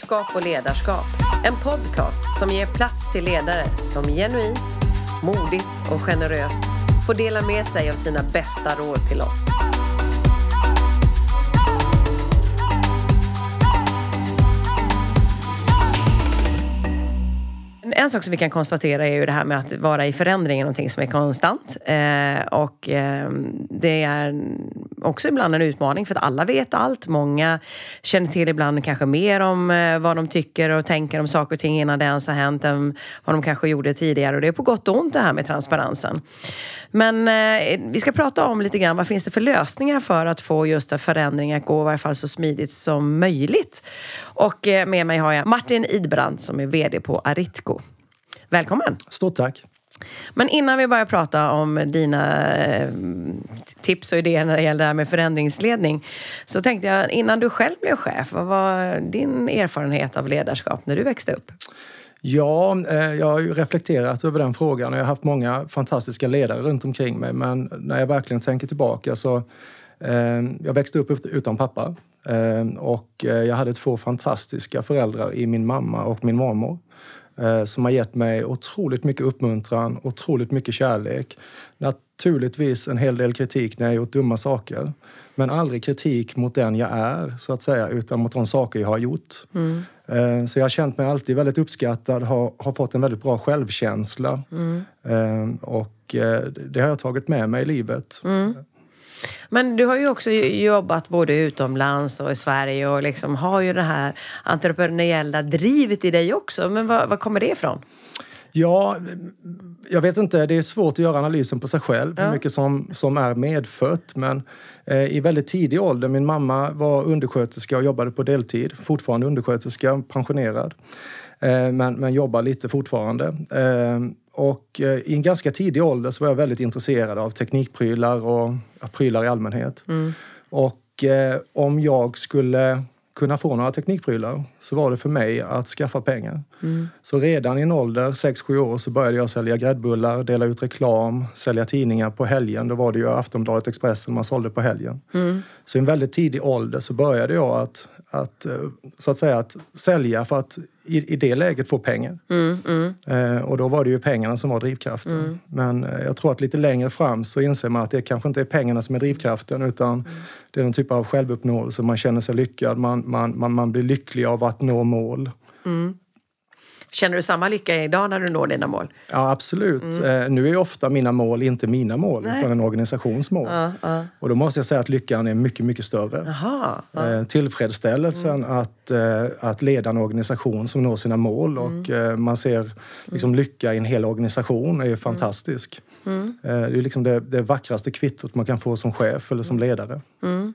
Klokskap och ledarskap. En podcast som ger plats till ledare som genuint, modigt och generöst får dela med sig av sina bästa råd till oss. En sak som vi kan konstatera är ju det här med att vara i förändring är någonting som är konstant. Eh, och eh, det är också ibland en utmaning för att alla vet allt. Många känner till ibland kanske mer om eh, vad de tycker och tänker om saker och ting innan det ens har hänt än vad de kanske gjorde tidigare. Och det är på gott och ont det här med transparensen. Men eh, vi ska prata om lite grann vad finns det för lösningar för att få just förändringar att gå i varje fall så smidigt som möjligt. Och eh, med mig har jag Martin Idbrand som är VD på Aritco. Välkommen! Stort tack! Men innan vi börjar prata om dina eh, tips och idéer när det gäller det här med förändringsledning så tänkte jag innan du själv blev chef, vad var din erfarenhet av ledarskap när du växte upp? Ja, eh, jag har ju reflekterat över den frågan och jag har haft många fantastiska ledare runt omkring mig. Men när jag verkligen tänker tillbaka så eh, jag växte upp utan pappa och jag hade två fantastiska föräldrar i min mamma och min mormor. Eh, som har gett mig otroligt mycket uppmuntran, otroligt mycket kärlek. Naturligtvis en hel del kritik när jag gjort dumma saker. Men aldrig kritik mot den jag är, så att säga, utan mot de saker jag har gjort. Mm. Eh, så jag har känt mig alltid väldigt uppskattad, har, har fått en väldigt bra självkänsla. Mm. Eh, och det har jag tagit med mig i livet. Mm. Men du har ju också jobbat både utomlands och i Sverige och liksom har ju det här entreprenöriella drivet i dig också. Men var, var kommer det ifrån? Ja, jag vet inte. Det är svårt att göra analysen på sig själv, ja. hur mycket som, som är medfött. Men eh, i väldigt tidig ålder, min mamma var undersköterska och jobbade på deltid. Fortfarande undersköterska, pensionerad. Eh, men, men jobbar lite fortfarande. Eh, och eh, i en ganska tidig ålder så var jag väldigt intresserad av teknikprylar och prylar i allmänhet. Mm. Och eh, om jag skulle kunna få några teknikprylar så var det för mig att skaffa pengar. Mm. Så redan i en ålder, 6-7 år, så började jag sälja gräddbullar, dela ut reklam, sälja tidningar på helgen. Då var det ju Aftonbladet Expressen man sålde på helgen. Mm. Så i en väldigt tidig ålder så började jag att, att, eh, så att, säga, att sälja för att i, i det läget få pengar. Mm, mm. Eh, och då var det ju pengarna som var drivkraften. Mm. Men eh, jag tror att lite längre fram så inser man att det kanske inte är pengarna som är drivkraften utan mm. det är någon typ av självuppnåelse. Man känner sig lyckad, man, man, man, man blir lycklig av att nå mål. Mm. Känner du samma lycka idag när du når dina mål? Ja, absolut. Mm. Eh, nu är ofta mina mål inte mina mål, Nej. utan en organisations mål. Uh, uh. Och då måste jag säga att lyckan är mycket, mycket större. Aha, uh. Tillfredsställelsen mm. att, eh, att leda en organisation som når sina mål mm. och man ser liksom, lycka i en hel organisation är mm. fantastisk. Mm. Det är liksom det, det, vackraste kvittot man kan få som chef eller som ledare. Mm.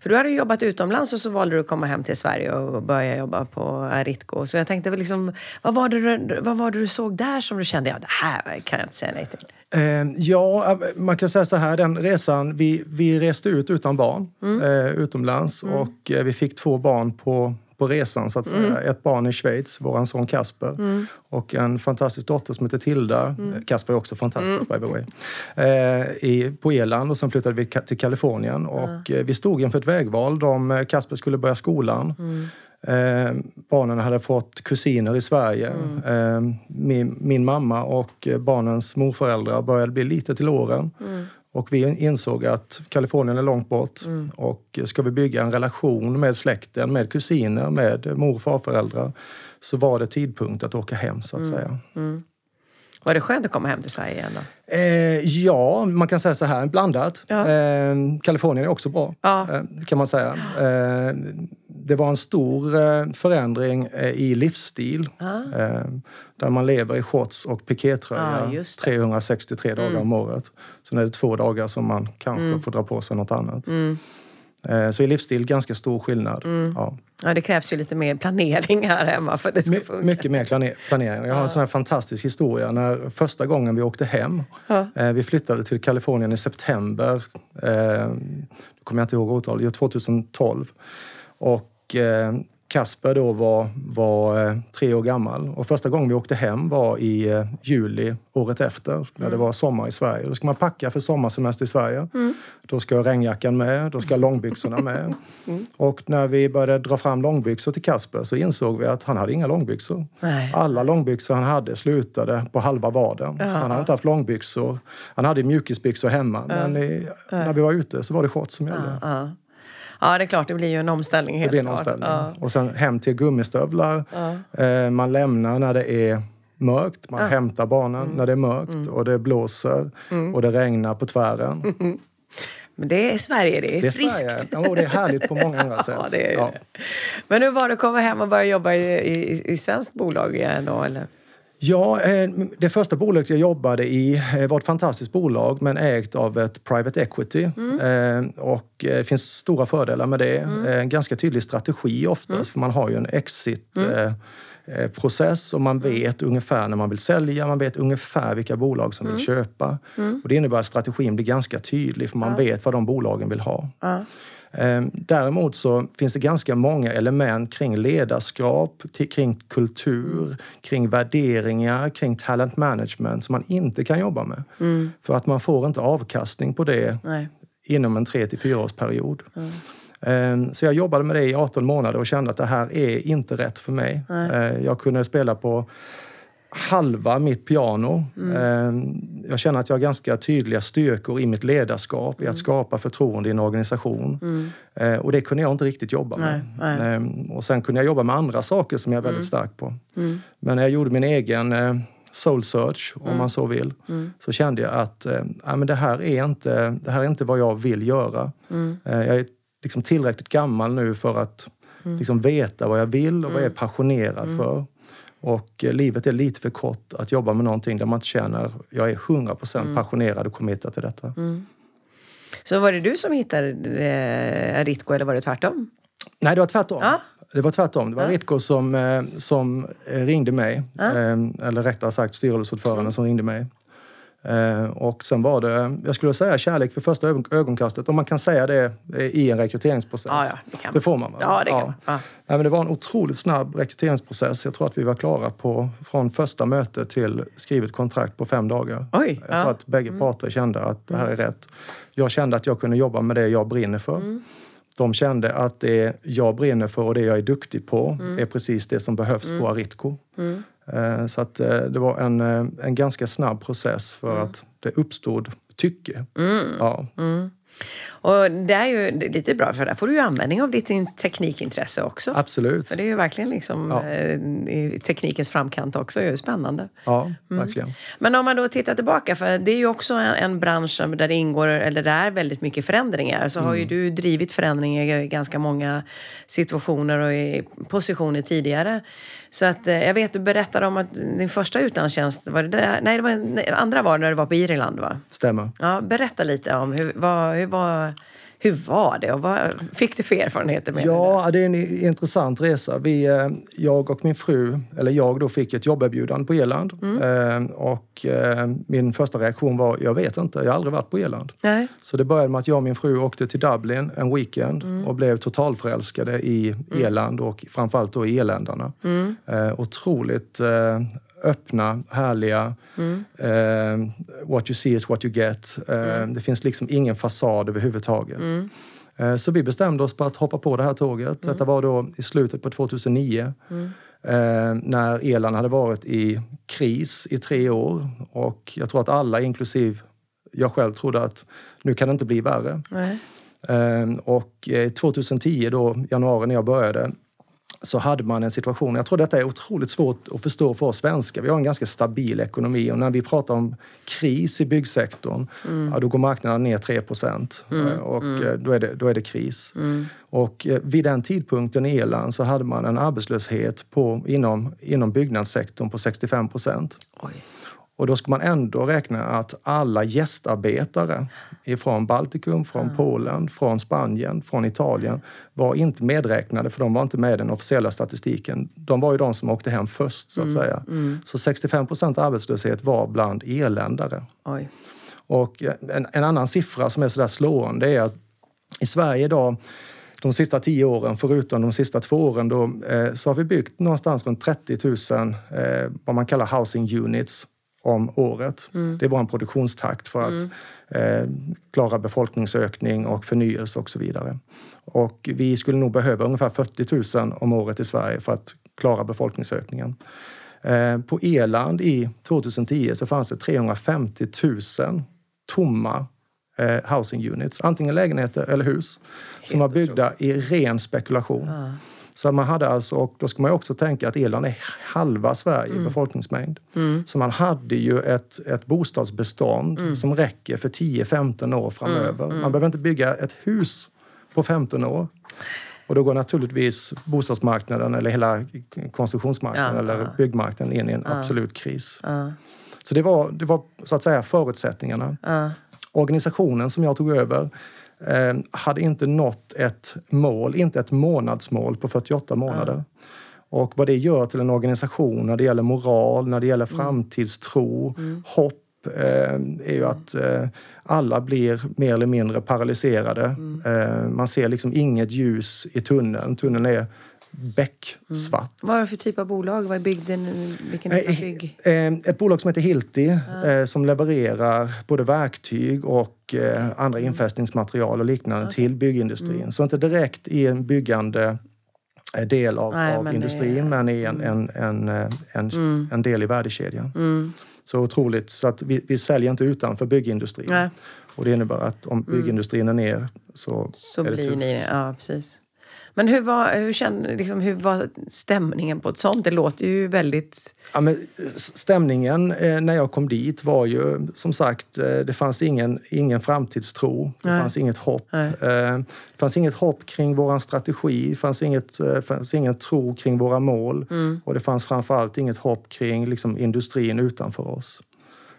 För du hade jobbat utomlands och så valde du att komma hem till Sverige och börja jobba på Aritco. Så jag tänkte, liksom, vad, var det, vad var det du såg där som du kände, ja det här kan jag inte säga nej till? Eh, ja, man kan säga så här, den resan, vi, vi reste ut utan barn mm. eh, utomlands mm. och eh, vi fick två barn på på resan så att säga. Mm. Ett barn i Schweiz, vår son Kasper. Mm. Och en fantastisk dotter som heter Tilda. Mm. Kasper är också fantastisk mm. by the way. Eh, i, på Irland och sen flyttade vi till Kalifornien. Och eh, vi stod inför ett vägval. De, eh, Kasper skulle börja skolan. Mm. Eh, barnen hade fått kusiner i Sverige. Mm. Eh, min, min, mamma och barnens morföräldrar började bli lite till åren. Mm. Och vi insåg att Kalifornien är långt bort mm. och ska vi bygga en relation med släkten, med kusiner, med mor och farföräldrar så var det tidpunkt att åka hem så att mm. säga. Mm. Var det skönt att komma hem till Sverige igen då? Eh, ja, man kan säga så här, blandat. Ja. Eh, Kalifornien är också bra, ja. eh, kan man säga. Eh, det var en stor eh, förändring eh, i livsstil. Ah. där man lever i shorts och pikétröja ah, 363 dagar mm. om året. Sen är det två dagar som man kanske mm. får dra på sig något annat. Mm. Så i livsstil ganska stor skillnad. Mm. Ja. ja, det krävs ju lite mer planering här hemma för att det ska My, funka. Mycket mer planering. Jag har en sån här fantastisk historia. När första gången vi åkte hem, ja. vi flyttade till Kalifornien i september, eh, kommer jag inte ihåg årtalet, 2012. Och eh, Kasper då var, var eh, tre år gammal. Och första gången vi åkte hem var i eh, juli året efter, när det mm. var sommar i Sverige. Då ska man packa för sommarsemester i Sverige. Mm. Då ska regnjackan med, då ska långbyxorna med. Mm. Och när vi började dra fram långbyxor till Kasper så insåg vi att han hade inga långbyxor. Nej. Alla långbyxor han hade slutade på halva vaden. Ja. Han hade inte haft långbyxor. Han hade mjukisbyxor hemma, men i, när vi var ute så var det shorts som gällde. Ja, Ja, det är klart, det blir ju en omställning. Helt det blir en omställning. Ja. Och sen hem till gummistövlar. Ja. Eh, man lämnar när det är mörkt. Man ja. hämtar barnen mm. när det är mörkt mm. och det blåser mm. och det regnar på tvären. Men det är Sverige, det är, det är friskt. Sverige. Ja, det är härligt på många andra sätt. ja, det är ja. Men hur var det att komma hem och börja jobba i, i, i svenskt bolag igen? Då, eller? Ja, eh, det första bolaget jag jobbade i eh, var ett fantastiskt bolag men ägt av ett private equity. Mm. Eh, och det finns stora fördelar med det. Mm. Ganska tydlig strategi oftast mm. för man har ju en exit mm. process och man mm. vet ungefär när man vill sälja, man vet ungefär vilka bolag som vill mm. köpa. Och det innebär att strategin blir ganska tydlig för man ja. vet vad de bolagen vill ha. Ja. Ehm, däremot så finns det ganska många element kring ledarskap, kring kultur, kring värderingar, kring talent management som man inte kan jobba med. Mm. För att man får inte avkastning på det Nej. inom en tre till fyraårsperiod. Mm. Ehm, så jag jobbade med det i 18 månader och kände att det här är inte rätt för mig. Nej. Ehm, jag kunde spela på halva mitt piano. Mm. Ehm, jag känner att jag har ganska tydliga styrkor i mitt ledarskap, mm. i att mm. skapa förtroende i en organisation. Mm. Ehm, och det kunde jag inte riktigt jobba med. Nej. Ehm, och sen kunde jag jobba med andra saker som jag är väldigt mm. stark på. Mm. Men när jag gjorde min egen eh, soul search, om man så vill, så kände jag att äh, men det, här är inte, det här är inte vad jag vill göra. jag är liksom tillräckligt gammal nu för att liksom veta vad jag vill och vad jag är passionerad för. Och eh, livet är lite för kort att jobba med någonting där man inte känner jag är 100% mm. passionerad och committad till detta. Mm. Så var det du som hittade eh, Aritco eller var det tvärtom? Nej, det var tvärtom. Ja. Det var tvärtom. Det var ja. Aritco som, eh, som ringde mig. Ja. Eller rättare sagt styrelseordföranden mm. som ringde mig. Eh, och sen var det, jag skulle säga kärlek för första ögonkastet, om man kan säga det i en rekryteringsprocess. Ja, ja, det, det får man va? Ja, det kan man. Ja. Ja, men det var en otroligt snabb rekryteringsprocess. Jag tror att vi var klara på, från första möte till skrivet kontrakt på fem dagar. Oj, jag tror att bägge mm. parter kände att det här är rätt. Jag kände att jag kunde jobba med det jag brinner för. Mm. De kände att det jag brinner för och det jag är duktig på mm. är precis det som behövs på mm. Aritco. Eh, så att eh, det var en, eh, en ganska snabb process för mm. att det uppstod tycke. Mm. Ja. Mm. Och det är ju lite bra för där får du ju användning av ditt teknikintresse också. Absolut. För det är ju verkligen liksom ja. i teknikens framkant också. Det är ju spännande. Ja, mm. verkligen. Men om man då tittar tillbaka, för det är ju också en, en bransch där det ingår, eller det är väldigt mycket förändringar. Så mm. har ju mm. du drivit förändringar i ganska många situationer och i positioner tidigare. Så att eh, jag vet, du berättade om att din första utlandstjänst, var det där? Nej, det var nej, andra var när du var på Irland va? Stämmer. Ja, berätta lite om hur, vad, hur var hur var det och vad fick du för erfarenheter med ja, det? det är en intressant resa. Vi, eh, jag och min fru, eller jag då, fick ett jobberbjudande på Irland. Mm. Eh, och min första reaktion var, jag vet inte, jag har aldrig varit på Irland. Nej. Så det började med att jag och min fru åkte till Dublin en weekend mm. och blev totalförälskade i mm. Irland och framförallt då i irländarna. Mm. Otroligt öppna, härliga. Mm. Uh, what you see is what you get. Uh, mm. Det finns liksom ingen fasad överhuvudtaget. Mm. Uh, så vi bestämde oss på att hoppa på det här tåget. Mm. Detta var då i slutet på 2009. Mm. när Irland hade varit i kris i tre år. Och jag tror att alla, inklusive jag själv, trodde att nu kan det inte bli värre. och 2010, då, januari när jag började, så hade man en situation, jag tror detta är otroligt svårt att förstå för oss svenskar. Vi har en ganska stabil ekonomi och när vi pratar om kris i byggsektorn, mm. ja, då går marknaden ner 3 mm. Eh, och mm. Eh, då, är det, då är det kris. Mm. Och eh, vid den tidpunkten i Irland så hade man en arbetslöshet på, inom, inom byggnadssektorn på 65 procent. Och då ska man ändå räkna att alla gästarbetare ifrån Baltikum, från mm. Polen, från Spanien, från Italien var inte medräknade för de var inte med i den officiella statistiken. De var ju de som åkte hem först så att mm. säga. Mm. Så 65 procent arbetslöshet var bland irländare. Oj. Och en, en, annan siffra som är sådär slående är att i Sverige idag de sista tio åren, förutom de sista två åren, då, eh, så har vi byggt någonstans runt 30 000 eh, vad man kallar housing units om året. Mm. Det är vår produktionstakt för att mm. eh, klara befolkningsökning och förnyelse och så vidare. Och vi skulle nog behöva ungefär 40 000 om året i Sverige för att klara befolkningsökningen. Eh, på Eland i 2010 så fanns det 350 000 tomma eh, housing units, antingen lägenheter eller hus, Helt som var byggda i ren spekulation. Ja. Så man hade alltså, och då ska man också tänka att Irland är halva Sverige mm. befolkningsmängd. Mm. Så man hade ju ett, ett bostadsbestånd mm. som räcker för 10-15 år framöver. Mm. Man behöver inte bygga ett hus på 15 år. Och då går naturligtvis bostadsmarknaden eller hela konstruktionsmarknaden ja, eller ja. byggmarknaden in i en ja. absolut kris. Så det var, det var så att säga förutsättningarna. Organisationen som jag tog över hade inte nått ett mål, inte ett månadsmål på 48 månader. Mm. Och vad det gör till en organisation när det gäller moral, när det gäller mm. framtidstro, mm. hopp eh, är ju att eh, alla blir mer eller mindre paralyserade. Mm. Eh, man ser liksom inget ljus i tunneln. Tunneln är becksvart. Mm. Vad är det för typ av bolag? Vad är bygden? Vilken typ av bygg? Eh, ett bolag som heter Hilti ja. som levererar både verktyg och andra mm. infästningsmaterial och liknande okay. till byggindustrin. Mm. Så inte direkt i en byggande del av, Nej, av men industrin, är... men i en, mm. en, en, en, mm. en, del i värdekedjan. Mm. Så otroligt, så att vi, vi säljer inte utanför byggindustrin. Nej. Och det innebär att om byggindustrin är ner så, så är det blir tufft. Ni, ja, precis. Men hur var, hur, kände, liksom, hur var stämningen på ett sånt? Det låter ju väldigt... Ja, men stämningen eh, när jag kom dit var ju som sagt, eh, det fanns ingen, ingen framtidstro. Det Nej. fanns inget hopp. Eh, det fanns inget hopp kring vår strategi. Det fanns, inget, eh, fanns ingen tro kring våra mål. Mm. Och det fanns framförallt inget hopp kring liksom, industrin utanför oss.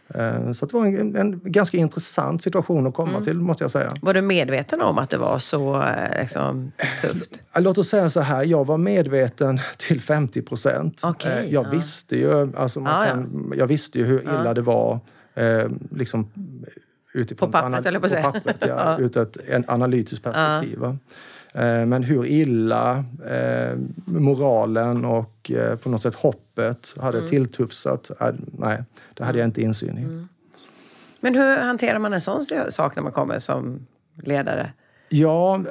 Eh, så det var en, en, ganska intressant situation att komma mm. till, måste jag säga. Var du medveten om att det var så eh, liksom, tufft? Eh, låt oss säga så här, jag var medveten till 50 procent. Okay, jag, ja. visste ju, alltså man kan, jag visste ju hur illa ja. det var. liksom, utifrån på pappret, eller på, på pappret, ja, ja. ur ett analytiskt perspektiv. Eh, men hur illa eh, moralen och eh, på något sätt hoppet hade mm. tilltufsat, nej, det hade jag inte insyn i. Mm. Men hur hanterar man en sån sak när man kommer som ledare? Ja,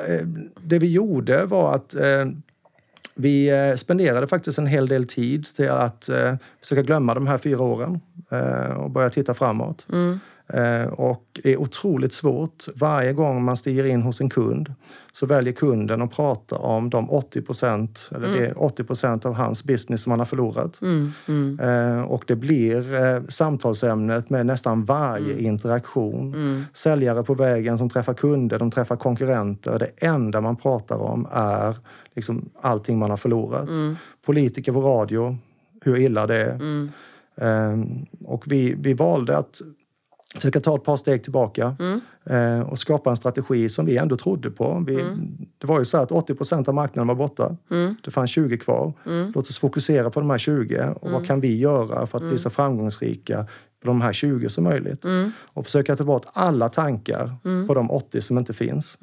det vi gjorde var att vi spenderade faktiskt en hel del tid till att försöka glömma de här fyra åren och börja titta framåt. Mm. Eh, och det är otroligt svårt. Varje gång man stiger in hos en kund så väljer kunden att prata om de 80 procent, eller mm. det är 80 procent av hans business som han har förlorat. Mm. Mm. Eh, och det blir eh, samtalsämnet med nästan varje mm. interaktion. Mm. Säljare på vägen som träffar kunder, de träffar konkurrenter. Det enda man pratar om är liksom allting man har förlorat. Mm. Politiker på radio, hur illa det är. Och vi, vi valde att försöka ta ett par steg tillbaka mm. eh, och skapa en strategi som vi ändå trodde på. Vi, mm. Det var ju så att 80 procent av marknaden var borta. Mm. Det fanns 20 kvar. Mm. Låt oss fokusera på de här 20 och vad mm. kan vi göra för att bli mm. så framgångsrika på de här 20 som möjligt. Och försöka ta bort alla tankar på de 80 som inte finns.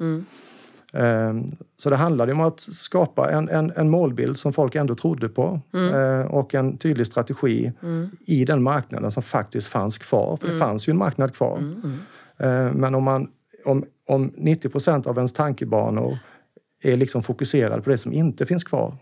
Ehm, så det handlade om att skapa en, en, en målbild som folk ändå trodde på mm. Eh, och en tydlig strategi mm. i den marknaden som faktiskt fanns kvar. För mm. det fanns ju en marknad kvar. Mm, mm. Ehm, men om, man, om, om 90 procent av ens tankebanor är liksom fokuserade på det som inte finns kvar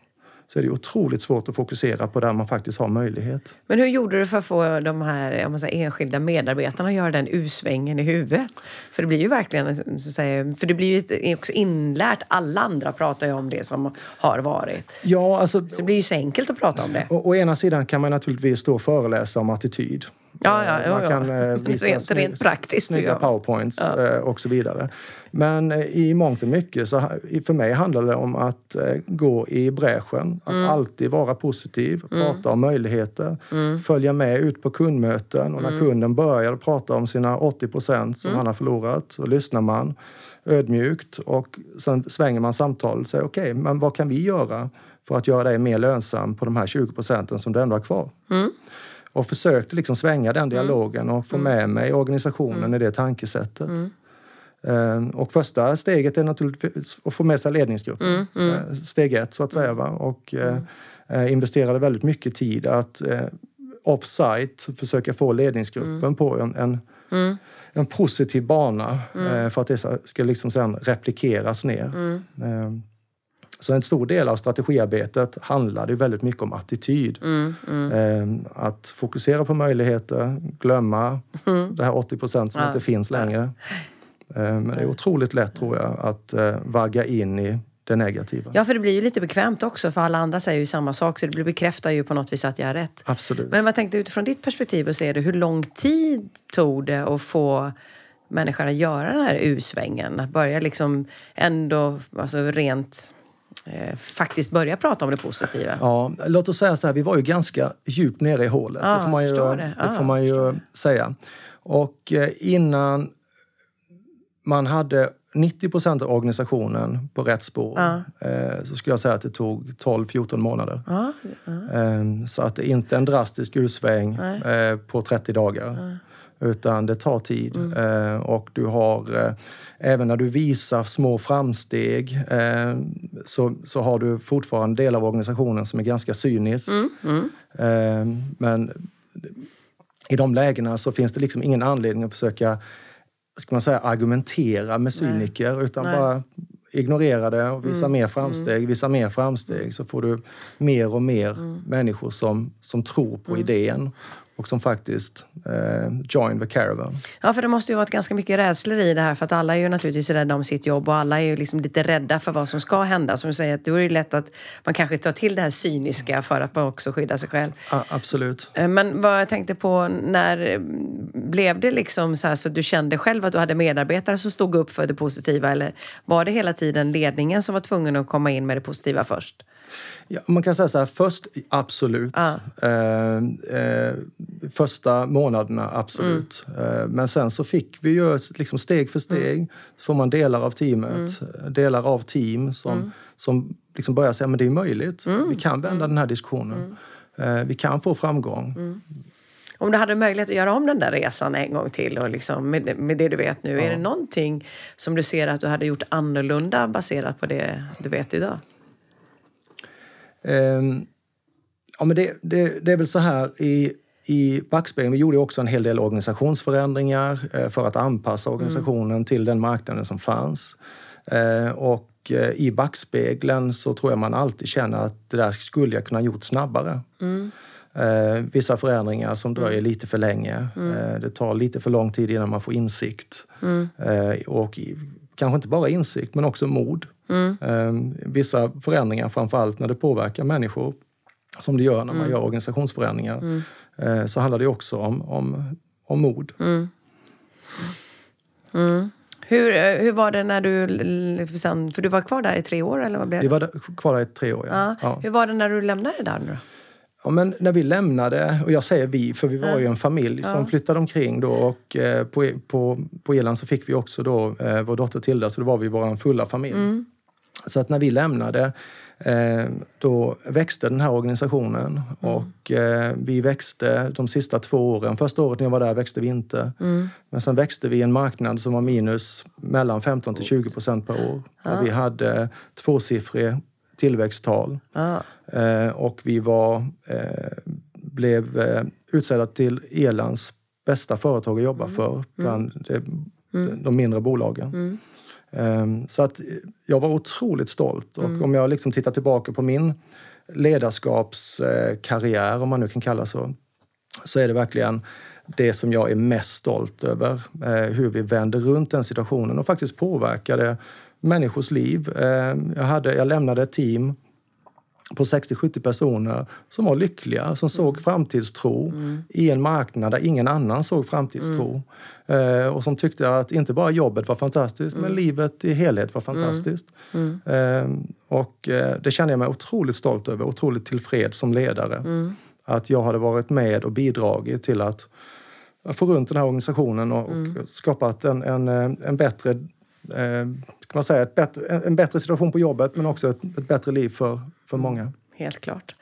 så är det otroligt svårt att fokusera på där man faktiskt har möjlighet. Men hur gjorde du för att få de här om man säger, enskilda medarbetarna att göra den U-svängen i huvudet? För det blir ju verkligen, så att säga, för det blir ju också inlärt. Alla andra pratar ju om det som har varit. Ja, alltså, så det blir ju så enkelt att prata om det. Å, å ena sidan kan man naturligtvis stå och föreläsa om attityd. Ja, ja, man kan ja. visa rent, rent praktiskt, snygga powerpoints ja. och så vidare. Men i mångt och mycket, så för mig handlar det om att gå i bräschen. Att mm. alltid vara positiv, mm. prata om möjligheter, mm. följa med ut på kundmöten och när mm. kunden börjar prata om sina 80 procent som mm. han har förlorat så lyssnar man ödmjukt och sen svänger man samtalet och säger okej, okay, men vad kan vi göra för att göra dig mer lönsam på de här 20 procenten som du ändå har kvar? Mm och försökte liksom svänga den dialogen och få mm. med mig organisationen mm. i det tankesättet. Mm. Eh, och första steget är naturligtvis att få med sig ledningsgruppen. Mm, mm. Eh, Steg ett så att säga. Va? Och eh, eh, investerade väldigt mycket tid att off-site försöka få ledningsgruppen på en, en, Mm. en positiv bana eh, för att det ska- ska liksom sen replikeras ner. Mm. Så en stor del av strategiarbetet handlade ju väldigt mycket om attityd. Mm. Mm. Eh, Att fokusera på möjligheter, glömma det här 80 procent som Ja. inte finns längre. Eh, Men det är otroligt lätt tror jag att eh, vagga in i det negativa. Ja, för det blir ju lite bekvämt också för alla andra säger ju samma sak så det bekräftar ju på något vis att jag har rätt. Absolut. Men man tänkte utifrån ditt perspektiv och ser det, hur lång tid tog det att få människor att göra den här U-svängen? Att börja liksom ändå, alltså rent eh, faktiskt börja prata om det positiva. Ja, låt oss säga så här, vi var ju ganska djupt nere i hålet. Ja, det får man ju, det. det Ja, får man ju säga. Och eh, innan man hade 90% av organisationen på rätt spår Ja. eh, så skulle jag säga att det tog 12-14 månader. Ja, ja. Eh, Så att det är inte en drastisk ursväng eh, på 30 dagar. Utan det tar tid. Mm. Eh, och du har, eh, även när du visar små framsteg eh, så, så har du fortfarande delar av organisationen som är ganska cynisk. Mm, mm. Men i de lägena så finns det liksom ingen anledning att försöka ska man säga, argumentera med cyniker utan Nej. bara ignorera det och visa Mm, mer framsteg, visa mer framsteg så får du mer och mer Mm. människor som, som tror på idén och som faktiskt eh, join the caravan. Ja, för det måste ju varit ganska mycket rädslor i det här för att alla är ju naturligtvis rädda om sitt jobb och alla är ju liksom lite rädda för vad som ska hända. Som du säger, att då är det lätt att man kanske tar till det här cyniska för att också skydda sig själv. Ja, absolut. Eh, Men vad jag tänkte på, när eh, blev det liksom så här så du kände själv att du hade medarbetare som stod upp för det positiva eller var det hela tiden ledningen som var tvungen att komma in med det positiva först? Ja, man kan säga så här, först absolut. Ja. Eh, eh, första månaderna absolut. Eh, men sen så fick vi ju liksom steg för steg. Så får man delar av teamet, delar av team som, som liksom börjar säga men det är möjligt. Vi kan vända den här diskussionen. Eh, vi kan få framgång. Om du hade möjlighet att göra om den där resan en gång till och liksom med, det- med det du vet nu, är det någonting som du ser att du hade gjort annorlunda baserat på det du vet idag? Ehm, ja, men det, det, det är väl så här i, i backspegeln. Vi gjorde också en hel del organisationsförändringar eh, för att anpassa organisationen till den marknaden som fanns. Eh, och eh, i backspegeln så tror jag man alltid känner att det där skulle jag kunna gjort snabbare. Eh, vissa förändringar som dröjer lite för länge. Eh, det tar lite för lång tid innan man får insikt. Eh, och kanske inte bara insikt, men också mod. Eh, vissa förändringar, framförallt när det påverkar människor, som det gör när man gör organisationsförändringar, eh, så handlar det också om, om, om mod. Hur, eh, hur var det när du, l- sen, för du var kvar där i tre år eller vad blev det? var där, kvar där i tre år. Ja. Ja. Ja. Hur var det när du lämnade där nu då? Ja, men när vi lämnade, och jag säger vi, för vi var ju en familj som flyttade omkring då och eh, på, på, på Irland så fick vi också då vår dotter Tilda, så då var vi vår fulla familj. Så att när vi lämnade eh, då växte den här organisationen och eh, vi växte de sista två åren. Första året när jag var där växte vi inte. Men sen växte vi i en marknad som var minus mellan 15 till 20 procent per år. Och vi hade tvåsiffriga tillväxttal. Ja. Eh, och vi var, blev utsedda till Irlands bästa företag att jobba för bland de, de mindre bolagen. Eh, så att jag var otroligt stolt och om jag liksom tittar tillbaka på min ledarskapskarriär, om man nu kan kalla så, så är det verkligen det som jag är mest stolt över. Eh, hur vi vände runt den situationen och faktiskt påverkade människors liv. Eh, jag, hade, jag lämnade ett team på 60-70 personer som var lyckliga, som såg framtidstro i en marknad där ingen annan såg framtidstro. Eh, och som tyckte att inte bara jobbet var fantastiskt, men livet i helhet var fantastiskt. Eh, och eh, det kände jag mig otroligt stolt över, otroligt tillfreds som ledare. Att jag hade varit med och bidragit till att få runt den här organisationen och, och skapat en, en, eh, en bättre ska man säga, bättre, en, en bättre situation på jobbet men också ett, ett bättre liv för, för många. Helt klart.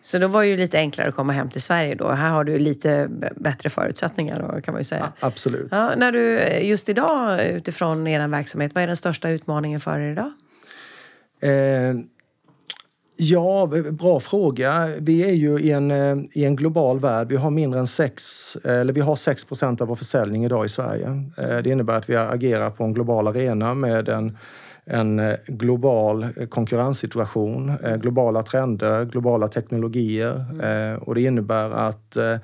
Så då var det ju lite enklare att komma hem till Sverige då. Här har du lite bättre förutsättningar då, kan man ju säga. Ja, absolut. Ja, när du, just idag utifrån er verksamhet, vad är den största utmaningen för er idag? Eh, ja, bra fråga. Vi är ju i en, eh, i en global värld. Vi har mindre än 6, eller vi har 6 procent av vår försäljning idag i Sverige. Eh, det innebär att vi agerar på en global arena med en en eh, global konkurrenssituation, globala trender, globala teknologier. Mm. Och det innebär att Eh,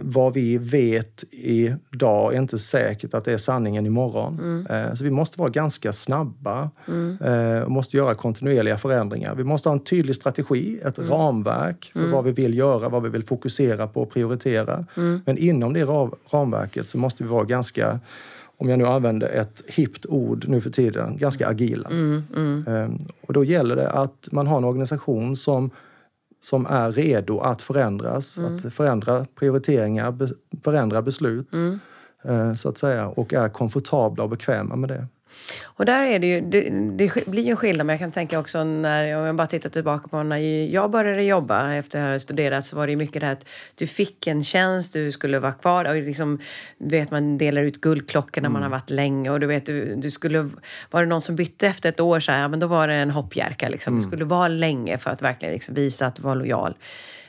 vad vi vet idag är inte säkert att det är sanningen imorgon. Mm. Eh, så vi måste vara ganska snabba mm. eh, och måste göra kontinuerliga förändringar. Vi måste ha en tydlig strategi, ett mm. ramverk för mm. vad vi vill göra, vad vi vill fokusera på och prioritera. Mm. Men inom det ramverket så måste vi vara ganska om jag nu använder ett hippt ord nu för tiden, ganska agila. Mm. Ehm, och då gäller det att man har en organisation som som är redo att förändras, mm. att förändra prioriteringar, be, förändra beslut mm. eh, så att säga och är komfortabla och bekväma med det. Och där är det ju, det, det blir ju en skillnad, men jag kan tänka också när, om jag bara tittar tillbaka på när jag började jobba efter att ha studerat så var det ju mycket det här att du fick en tjänst, du skulle vara kvar och liksom, vet man delar ut guldklockor när mm. man har varit länge och du vet, du, du, skulle, var det någon som bytte efter ett år så här, men då var det en hoppjerka liksom. Mm. Du skulle vara länge för att verkligen liksom visa att du var lojal.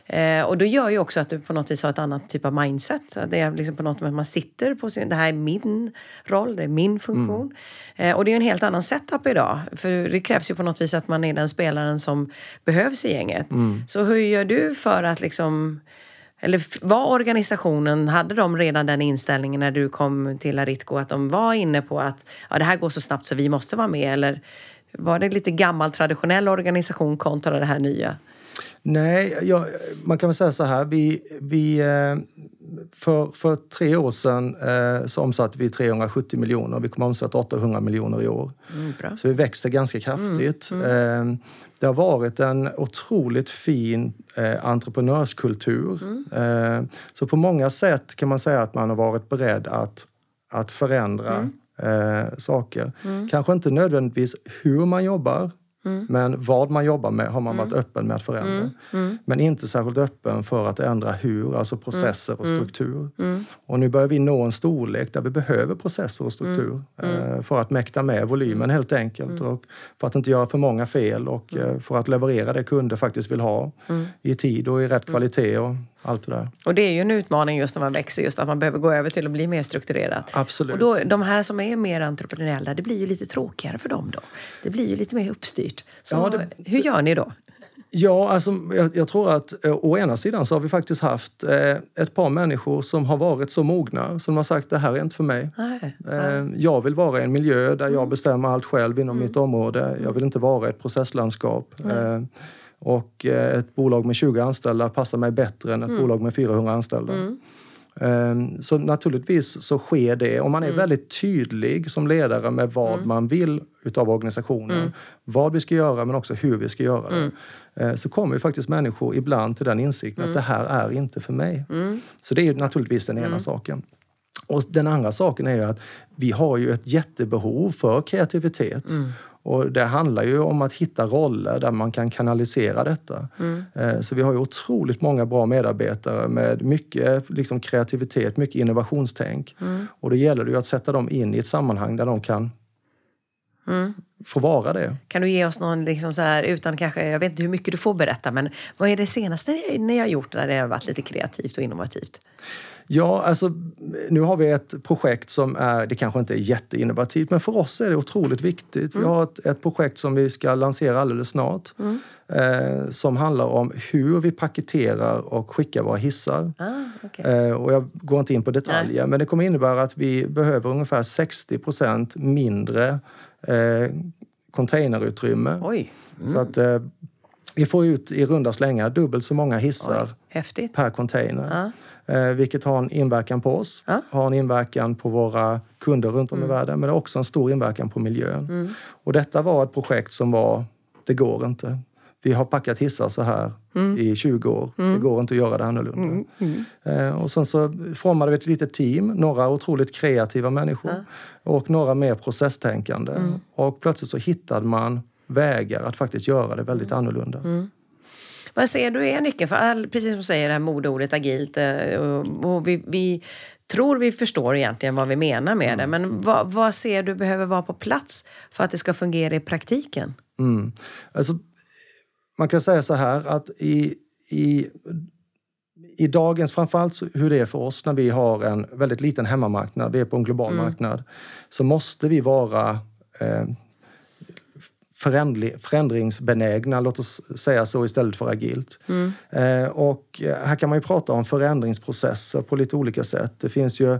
Eh, och då gör ju också att du på något vis har ett annat typ av mindset. Det är liksom på något sätt man sitter på sin, det här är min roll, det är min funktion. Mm. Eh, och det är en helt annan setup idag. För det krävs ju på något vis att man är den spelaren som behövs i gänget. Mm. Så hur gör du för att liksom eller var organisationen, hade de redan den inställningen när du kom till Aritco att de var inne på att ja, det här går så snabbt så vi måste vara med? Eller var det lite gammal traditionell organisation kontra det här nya? Nej, ja, man kan väl säga så här. Vi, vi, eh, för, för tre år sedan eh, så omsatte vi 370 miljoner. Vi kommer att omsätta 800 miljoner i år. Mm, så vi växer ganska kraftigt. Mm, mm. Eh, det har varit en otroligt fin entreprenörskultur. Mm. Så på många sätt kan man säga att man har varit beredd att, att förändra mm. saker. Mm. Kanske inte nödvändigtvis hur man jobbar Mm. Men vad man jobbar med har man varit mm. öppen med att förändra. Mm. Men inte särskilt öppen för att ändra hur, alltså processer och struktur. Och nu börjar vi nå en storlek där vi behöver processer och struktur eh, för att mäkta med volymen helt enkelt. Och för att inte göra för många fel och eh, för att leverera det kunder faktiskt vill ha i tid och i rätt kvalitet och allt det där. Och det är ju en utmaning just när man växer, just att man behöver gå över till att bli mer strukturerad. Absolut. Och då, de här som är mer entreprenöriella, det blir ju lite tråkigare för dem då. Det blir ju lite mer uppstyrt. Så ja, det, hur gör ni då? Ja, alltså, jag, jag, tror att eh, å ena sidan så har vi faktiskt haft eh, ett par människor som har varit så mogna som har sagt det här är inte för mig. Nej, eh, jag vill vara i en miljö där jag mm. bestämmer allt själv inom mm. mitt område. Jag vill inte vara i ett processlandskap. Eh, och eh, ett bolag med 20 anställda passar mig bättre än ett mm. bolag med 400 anställda. Mm. Ehm, så naturligtvis så sker det. Om man är mm. väldigt tydlig som ledare med vad mm. man vill utav organisationen, mm. vad vi ska göra men också hur vi ska göra det. Mm. Eh, så kommer ju faktiskt människor ibland till den insikten att det här är inte för mig. Så det är naturligtvis den ena saken. Och den andra saken är ju att vi har ju ett jättebehov för kreativitet. Och det handlar ju om att hitta roller där man kan kanalisera detta. Mm. Eh, så vi har ju otroligt många bra medarbetare med mycket liksom, kreativitet, mycket innovationstänk. Mm. Och då gäller det ju att sätta dem in i ett sammanhang där de kan mm. få vara det. Kan du ge oss någon, liksom så här, utan kanske, jag vet inte hur mycket du får berätta, men vad är det senaste ni har gjort när det har varit lite kreativt och innovativt? Ja, alltså nu har vi ett projekt som är, det kanske inte är jätteinnovativt, men för oss är det otroligt viktigt. Mm. Vi har ett, ett, projekt som vi ska lansera alldeles snart. Mm. Eh, som handlar om hur vi paketerar och skickar våra hissar. Ah, okay. eh, och jag går inte in på detaljer, Nej. men det kommer innebära att vi behöver ungefär 60% mindre eh, containerutrymme. Mm. Så att eh, vi får ut i runda slängar dubbelt så många hissar Oj, per container. Ah eh, vilket har en inverkan på oss, ja. har en inverkan på våra kunder runt om mm. i världen, men det har också en stor inverkan på miljön. Mm. Och detta var ett projekt som var, det går inte. Vi har packat hissar så här mm. i 20 år. Det mm. går inte att göra det annorlunda. Mm. mm. Eh, och sen så formade vi ett litet team, några otroligt kreativa människor och några mer processtänkande. Och plötsligt så hittade man vägar att faktiskt göra det väldigt annorlunda. Vad ser du är nyckeln? För all, precis som du säger, det här modeordet agilt. Och, och vi, vi tror vi förstår egentligen vad vi menar med det. Men vad, vad ser du behöver vara på plats för att det ska fungera i praktiken? Mm. Alltså, man kan säga så här att i, i, i dagens, framförallt hur det är för oss när vi har en väldigt liten hemmamarknad, vi är på en global mm. marknad, så måste vi vara eh, förändringsbenägna, låt oss säga så istället för agilt. Mm. Eh, och här kan man ju prata om förändringsprocesser på lite olika sätt. Det finns ju,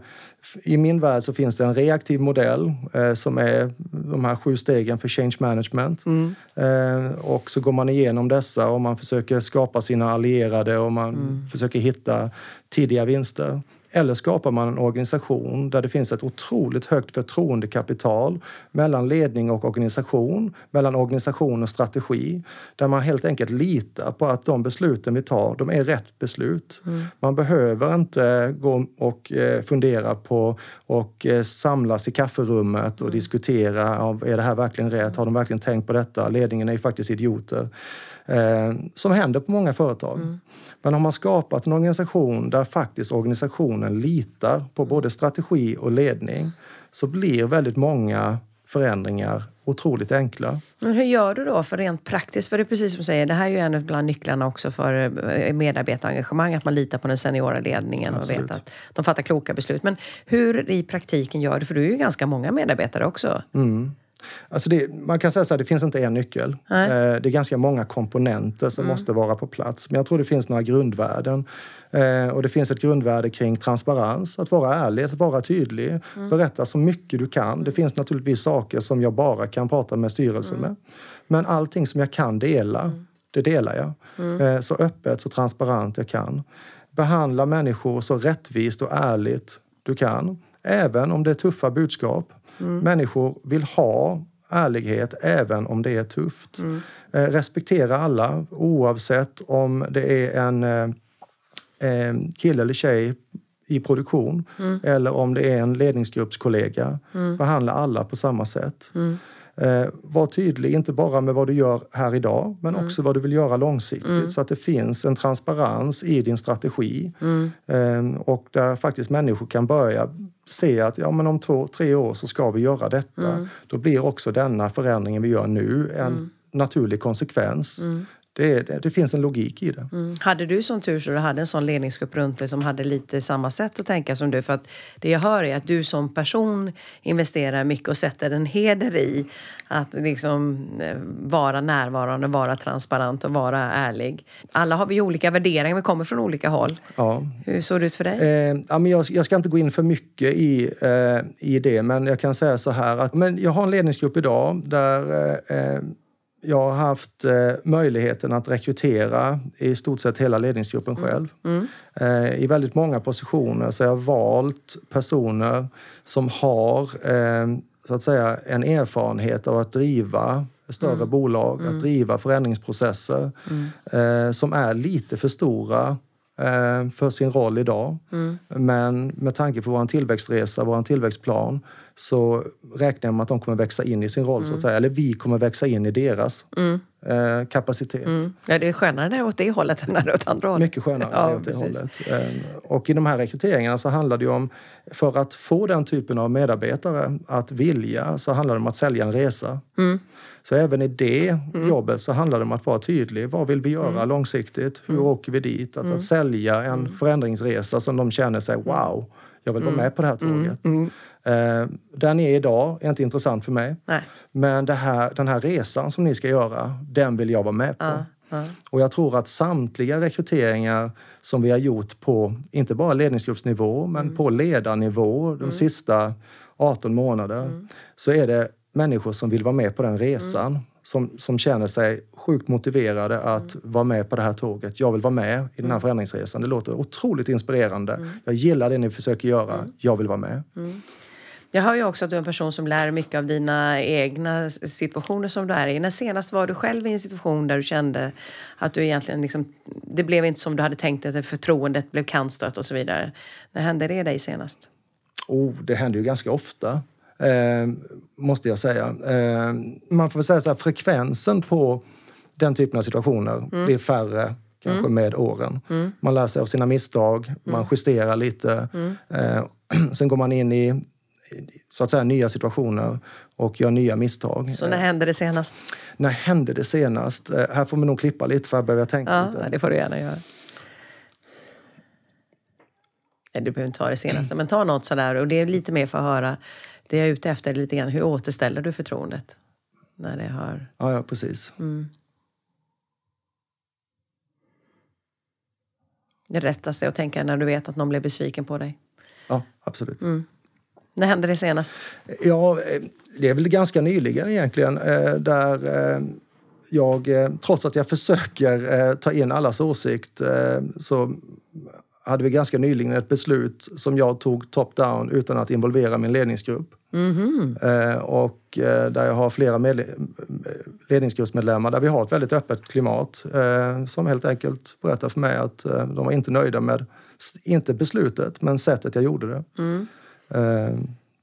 I min värld så finns det en reaktiv modell eh, som är de här sju stegen för change management. Mm. Eh, och så går man igenom dessa och man försöker skapa sina allierade och man mm. försöker hitta tidiga vinster. Eller skapar man en organisation där det finns ett otroligt högt förtroendekapital mellan ledning och organisation, mellan organisation och strategi. Där man helt enkelt litar på att de besluten vi tar, de är rätt beslut. Mm. Man behöver inte gå och eh, fundera på och eh, samlas i kafferummet och mm. diskutera, är det här verkligen rätt? Har de verkligen tänkt på detta? Ledningen är ju faktiskt idioter. Eh, som händer på många företag. Mm. Men har man skapat en organisation där faktiskt organisationen litar på både strategi och ledning så blir väldigt många förändringar otroligt enkla. Men hur gör du då för rent praktiskt? För det är precis som du säger, det här är ju en bland nycklarna också för eh, medarbetarengagemang, att man litar på den seniora ledningen Absolut. och vet att de fattar kloka beslut. Men hur i praktiken gör du? För du är ju ganska många medarbetare också. Mm. Alltså det, man kan säga så här, det finns inte en nyckel. Nej. Eh, det är ganska många komponenter som mm. måste vara på plats. Men jag tror det finns några grundvärden. Eh, och det finns ett grundvärde kring transparens, att vara ärlig, att vara tydlig. Mm. Berätta så mycket du kan. Det finns naturligtvis saker som jag bara kan prata med styrelsen mm. med. Men allting som jag kan dela, mm. det delar jag. Mm. Eh, så öppet, så transparent jag kan. Behandla människor så rättvist och ärligt du kan. Även om det är tuffa budskap. Mm. Människor vill ha ärlighet även om det är tufft. Mm. Eh, respektera alla oavsett om det är en eh, kille eller tjej i produktion mm. eller om det är en ledningsgruppskollega. Mm. Behandla alla på samma sätt. Mm. Eh, var tydlig, inte bara med vad du gör här idag, men mm. också vad du vill göra långsiktigt. Mm. Så att det finns en transparens i din strategi. Mm. Eh, och där faktiskt människor kan börja se att ja, men om två, tre år så ska vi göra detta. Mm. Då blir också denna förändringen vi gör nu en mm. naturlig konsekvens. Det, det, det, finns en logik i det. Mm. Hade du sån tur så du hade en sån ledningsgrupp runt dig som hade lite samma sätt att tänka som du? För att det jag hör är att du som person investerar mycket och sätter en heder i att liksom eh, vara närvarande, vara transparent och vara ärlig. Alla har vi olika värderingar, vi kommer från olika håll. Ja. Hur såg det ut för dig? Eh, ja, men jag, jag, ska inte gå in för mycket i, eh, i det, men jag kan säga så här att men jag har en ledningsgrupp idag där eh, jag har haft eh, möjligheten att rekrytera i stort sett hela ledningsgruppen mm. själv. Mm. Eh, I väldigt många positioner så har jag valt personer som har eh, så att säga, en erfarenhet av att driva större mm. bolag, att mm. driva förändringsprocesser mm. eh, som är lite för stora eh, för sin roll idag. Men med tanke på vår tillväxtresa, vår tillväxtplan så räknar jag med att de kommer växa in i sin roll, mm. så att mm. säga. Eller vi kommer växa in i deras mm. eh, kapacitet. Mm. Ja, det är skönare åt det hållet än åt andra hållet. Mycket skönare ja, åt det hållet. Eh, och i de här rekryteringarna så handlar det ju om, för att få den typen av medarbetare att vilja, så handlar det om att sälja en resa. Mm. Så även i det mm. jobbet så handlar det om att vara tydlig. Vad vill vi göra långsiktigt? Hur åker vi dit? Att, att sälja en förändringsresa som de känner sig, wow, jag vill vara med på det här tåget. Eh, där ni är idag är inte intressant för mig. Nej. Men här, den här resan som ni ska göra, den vill jag vara med på. Ja, ja. Och jag tror att samtliga rekryteringar som vi har gjort på, inte bara ledningsgruppsnivå, men mm. på ledarnivå de mm. sista 18 månader, mm. så är det människor som vill vara med på den resan. Mm. Som, som känner sig sjukt motiverade att mm. vara med på det här tåget. Jag vill vara med i den här mm. förändringsresan. Det låter otroligt inspirerande. Jag gillar det ni försöker göra. Jag vill vara med. Jag hör ju också att du är en person som lär mycket av dina egna situationer som du är i. När senast var du själv i en situation där du kände att du egentligen liksom, det blev inte som du hade tänkt att förtroendet blev kantstött och så vidare. När hände det dig senast? Oh, det händer ju ganska ofta, eh, måste jag säga. Eh, man får väl säga så här, frekvensen på den typen av situationer mm. blir färre kanske mm. med åren. Mm. Man lär sig av sina misstag, man mm. justerar lite. Mm. Eh, sen går man in i så att säga nya situationer och gör nya misstag. Så när hände det senast? När hände det senast? Eh, här får man nog klippa lite för att börja tänka ja, lite. det får du gärna göra. Nej, du behöver inte ta det senaste, men ta något sådär. Och det är lite mer för att höra. Det jag är ute efter lite grann, hur återställer du förtroendet? När det har... Ja, ja precis. Mm. Det rättaste att tänka när du vet att någon blev besviken på dig. Ja, absolut. Mm. När hände det senast? Ja, eh, det är väl ganska nyligen egentligen. Eh, där eh, jag, trots att jag försöker ta in allas åsikt, så hade vi ganska nyligen ett beslut som jag tog top-down utan att involvera min ledningsgrupp. Mm -hmm. och där jag har flera ledningsgruppsmedlemmar där vi har ett väldigt öppet klimat som helt enkelt berättar för mig att de var inte nöjda med, inte beslutet, men sättet jag gjorde det. Mm.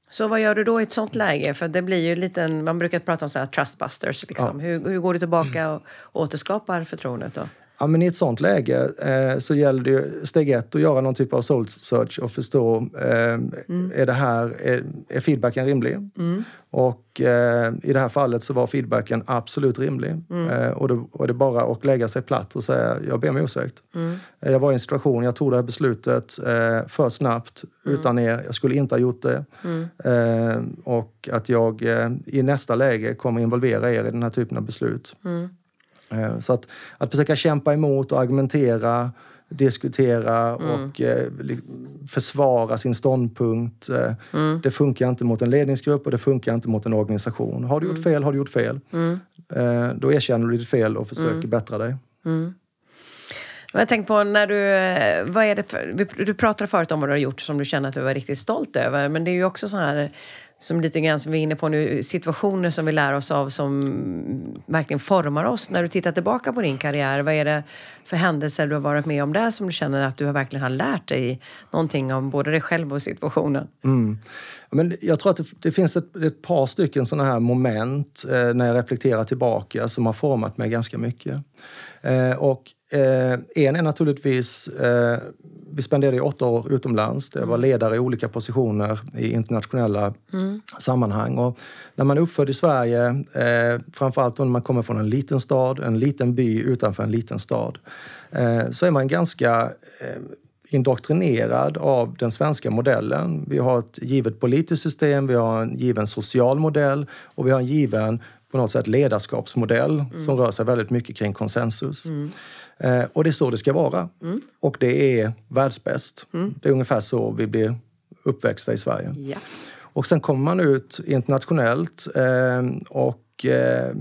Så vad gör du då i ett sånt läge? För det blir ju lite, man brukar prata om så här trustbusters. Liksom. Ja. Hur, hur går du tillbaka och återskapar förtroendet då? Ja, men I ett sånt läge eh, så gäller det ju, steg ett att göra någon typ av soul search och förstå, eh, mm. är, det här, är, är feedbacken rimlig? Mm. Och eh, i det här fallet så var feedbacken absolut rimlig. Mm. Eh, och då var det bara att lägga sig platt och säga, jag ber om ursäkt. Mm. Eh, jag var i en situation, jag tog det här beslutet eh, för snabbt, mm. utan er. Jag skulle inte ha gjort det. Mm. och att jag i nästa läge kommer involvera er i den här typen av beslut. Eh, så att, att försöka kämpa emot och argumentera, diskutera mm. och eh, försvara sin ståndpunkt. Eh, mm. Det funkar inte mot en ledningsgrupp och det funkar inte mot en organisation. Har du gjort mm. fel, har du gjort fel. Mm. Då erkänner du ditt fel och försöker mm. bättra dig. Mm. Jag tänkte på när du, vad är det för, du pratade förut om vad du har gjort som du känner att du var riktigt stolt över. Men det är ju också så här som lite grann som vi är inne på nu, situationer som vi lär oss av som verkligen formar oss. När du tittar tillbaka på din karriär, vad är det för händelser du har varit med om där som du känner att du verkligen har lärt dig någonting om både dig själv och situationen? Mm. Men jag tror att det, det finns ett, ett, par stycken sådana här moment eh, när jag reflekterar tillbaka som har format mig ganska mycket. Eh, och eh, en är naturligtvis eh, vi spenderade åtta år utomlands. Jag var mm. ledare i olika positioner i internationella mm. sammanhang. Och när man är uppfödd i Sverige, eh, framförallt när man kommer från en liten stad, en liten by utanför en liten stad, eh, så är man ganska eh, indoktrinerad av den svenska modellen. Vi har ett givet politiskt system, vi har en given social modell och vi har en given på något sätt ledarskapsmodell mm. som rör sig väldigt mycket kring konsensus. Mm. Eh, och det är så det ska vara. Mm. Och det är världsbäst. Mm. Det är ungefär så vi blir uppväxta i Sverige. Ja. Och sen kommer man ut internationellt eh, och eh,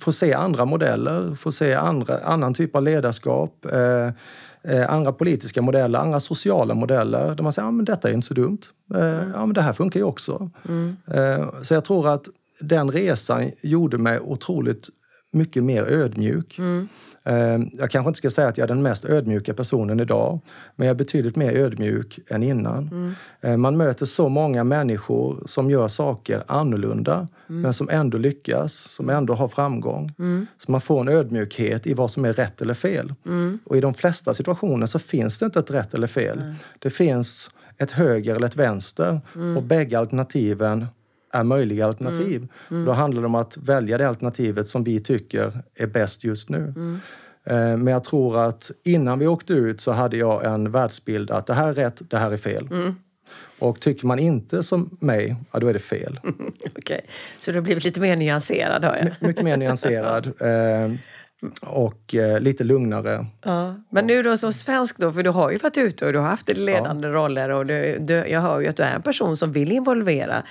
får se andra modeller, får se andra, annan typ av ledarskap. Eh, eh, andra politiska modeller, andra sociala modeller där man säger att ja, detta är inte så dumt. Eh, ja, men det här funkar ju också. Mm. så jag tror att den resan gjorde mig otroligt mycket mer ödmjuk. Mm. Eh, jag kanske inte ska säga att jag är den mest ödmjuka personen idag, men jag är betydligt mer ödmjuk än innan. Mm. Eh, man möter så många människor som gör saker annorlunda, mm. men som ändå lyckas, som ändå har framgång. Mm. Så man får en ödmjukhet i vad som är rätt eller fel. Mm. Och i de flesta situationer så finns det inte ett rätt eller fel. Det finns ett höger eller ett vänster mm. och bägge alternativen är möjliga alternativ. Mm. Mm. Då handlar det om att välja det alternativet som vi tycker är bäst just nu. Mm. Eh, men jag tror att innan vi åkte ut så hade jag en världsbild att det här är rätt, det här är fel. Mm. Och tycker man inte som mig, ja då är det fel. Okej, okay. så du har blivit lite mer nyanserad hör jag. My mycket mer nyanserad. Och eh, lite lugnare. Ja. Men nu då som svensk då, för du har ju varit ute och du har haft ledande ja. roller och du, du, jag hör ju att du är en person som vill involvera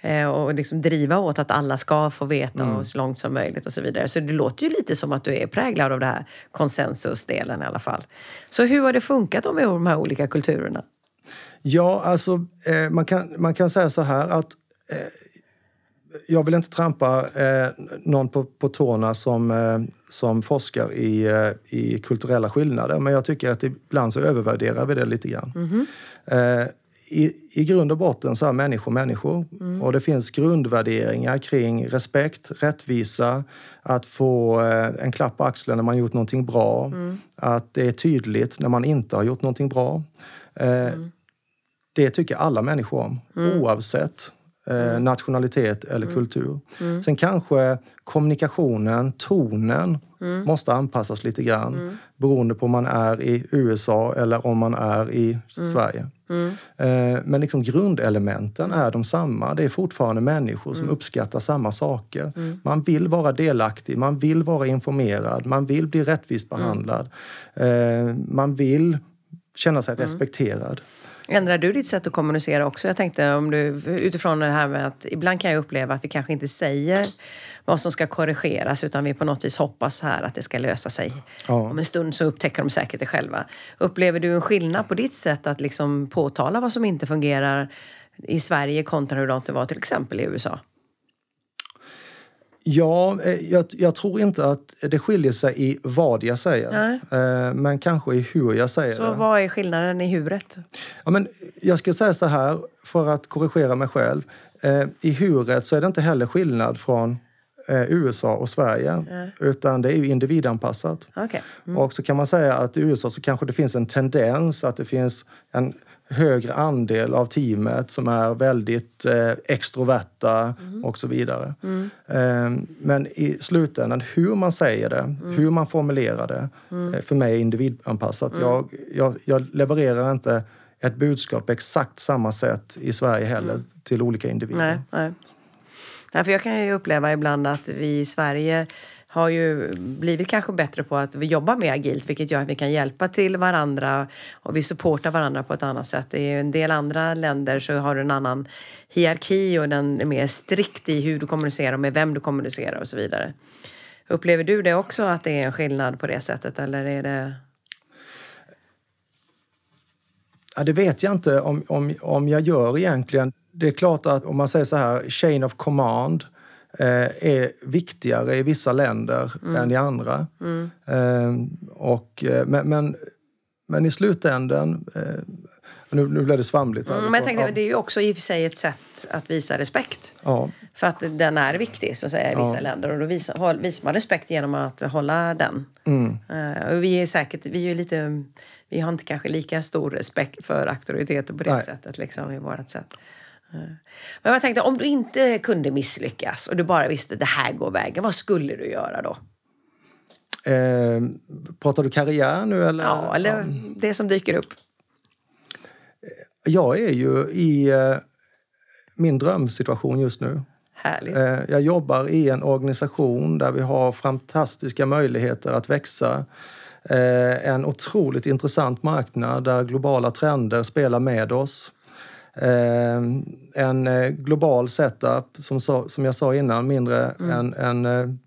eh, och liksom driva åt att alla ska få veta mm. och så långt som möjligt och så vidare. Så det låter ju lite som att du är präglad av det här konsensusdelen i alla fall. Så hur har det funkat med de här olika kulturerna? Ja, alltså eh, man, kan, man kan säga så här att eh, jag vill inte trampa eh, någon på, på tårna som, eh, som forskar i, eh, i kulturella skillnader, men jag tycker att ibland så övervärderar vi det lite grann. Mm -hmm. i, i grund och botten så är människor människor. Mm. Och det finns grundvärderingar kring respekt, rättvisa, att få eh, en klapp på axeln när man gjort någonting bra. Mm. Att det är tydligt när man inte har gjort någonting bra. Eh, mm. Det tycker alla människor om, mm. oavsett eh, mm. nationalitet eller mm. kultur. Mm. Sen kanske kommunikationen, tonen, mm. måste anpassas lite grann mm. beroende på om man är i USA eller om man är i mm. Sverige. Mm. Eh, men liksom grundelementen är de samma. Det är fortfarande människor som uppskattar samma saker. Man vill vara delaktig, man vill vara informerad, man vill bli rättvist behandlad. Eh, man vill känna sig respekterad. Ändrar du ditt sätt att kommunicera också? Jag tänkte om du, utifrån det här med att ibland kan jag uppleva att vi kanske inte säger vad som ska korrigeras utan vi på något vis hoppas här att det ska lösa sig. Ja. Om en stund så upptäcker de säkert det själva. Upplever du en skillnad på ditt sätt att liksom påtala vad som inte fungerar i Sverige kontra hur det var till exempel i USA? Ja, eh, jag, jag, tror inte att det skiljer sig i vad jag säger. Nej. Eh, men kanske i hur jag säger så det. Så vad är skillnaden i huret? Ja, men jag ska säga så här, för att korrigera mig själv. Eh, I huret så är det inte heller skillnad från USA och Sverige. Nej. Utan det är ju individanpassat. Okay. Mm. Och så kan man säga att i USA så kanske det finns en tendens att det finns en högre andel av teamet som är väldigt eh, extroverta mm. och så vidare. Mm. Eh, men i slutändan, hur man säger det, mm. hur man formulerar det, mm. eh, för mig är individanpassat. Mm. Jag, jag, jag, levererar inte ett budskap på exakt samma sätt i Sverige heller mm. till olika individer. Nej, nej. Ja, för jag kan ju uppleva ibland att vi i Sverige har ju blivit kanske bättre på att vi jobbar mer agilt vilket gör att vi kan hjälpa till varandra och vi supportar varandra på ett annat sätt. I en del andra länder så har du en annan hierarki och den är mer strikt i hur du kommunicerar och med vem du kommunicerar och så vidare. Upplever du det också att det är en skillnad på det sättet eller är det Ja, det vet jag inte om, om, om jag gör egentligen. Det är klart att om man säger så här, chain of command är viktigare i vissa länder mm. än i andra. Mm. Ehm, och, eh, men, men, men, i slutändan eh, nu, nu blev det svamligt. Mm, men jag tänkte, det är ju också i och för sig ett sätt att visa respekt. Ja. För att den är viktig så att säga, i vissa ja. länder. Och då visar, visar, man respekt genom att hålla den. Mm. Uh, och vi är säkert, vi är lite, vi har inte kanske lika stor respekt för auktoriteter på det Nej. sättet. Liksom, i vårt sätt. Men jag tänkte, om du inte kunde misslyckas och du bara visste det här går vägen, vad skulle du göra då? Eh, pratar du karriär nu eller? Ja, eller ja. det som dyker upp. Jag är ju i eh, min drömsituation just nu. Härligt. Eh, jag jobbar i en organisation där vi har fantastiska möjligheter att växa. Eh, en otroligt intressant marknad där globala trender spelar med oss. Eh, en eh, global setup, som, som jag sa innan, mindre mm. än, än